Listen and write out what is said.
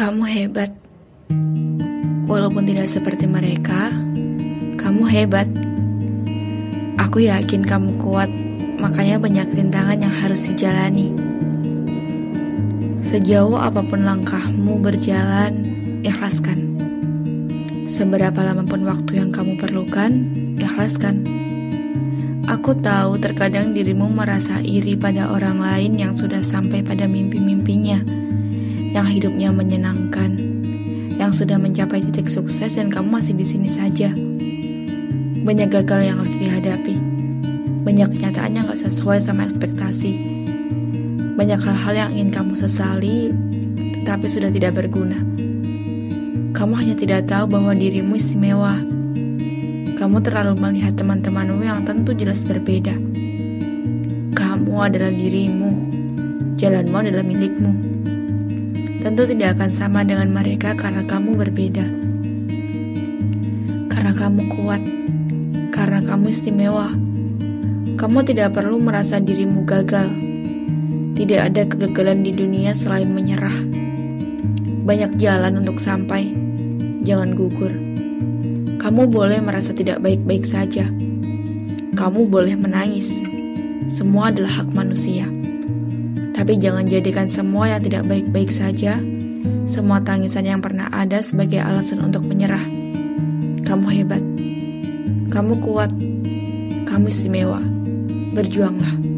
Kamu hebat. Walaupun tidak seperti mereka, kamu hebat. Aku yakin kamu kuat, makanya banyak rintangan yang harus dijalani. Sejauh apa pun langkahmu berjalan, ikhlaskan. Seberapa lama pun waktu yang kamu perlukan, ikhlaskan. Aku tahu terkadang dirimu merasa iri pada orang lain yang sudah sampai pada mimpi-mimpinya yang hidupnya menyenangkan, yang sudah mencapai titik sukses dan kamu masih di sini saja. Banyak gagal yang harus dihadapi, banyak kenyataan yang gak sesuai sama ekspektasi, banyak hal-hal yang ingin kamu sesali, tetapi sudah tidak berguna. Kamu hanya tidak tahu bahwa dirimu istimewa. Kamu terlalu melihat teman-temanmu yang tentu jelas berbeda. Kamu adalah dirimu, jalanmu adalah milikmu tentu tidak akan sama dengan mereka karena kamu berbeda. Karena kamu kuat, karena kamu istimewa. Kamu tidak perlu merasa dirimu gagal. Tidak ada kegagalan di dunia selain menyerah. Banyak jalan untuk sampai. Jangan gugur. Kamu boleh merasa tidak baik-baik saja. Kamu boleh menangis. Semua adalah hak manusia. Tapi jangan jadikan semua yang tidak baik-baik saja, semua tangisan yang pernah ada sebagai alasan untuk menyerah. Kamu hebat, kamu kuat, kamu istimewa. Berjuanglah.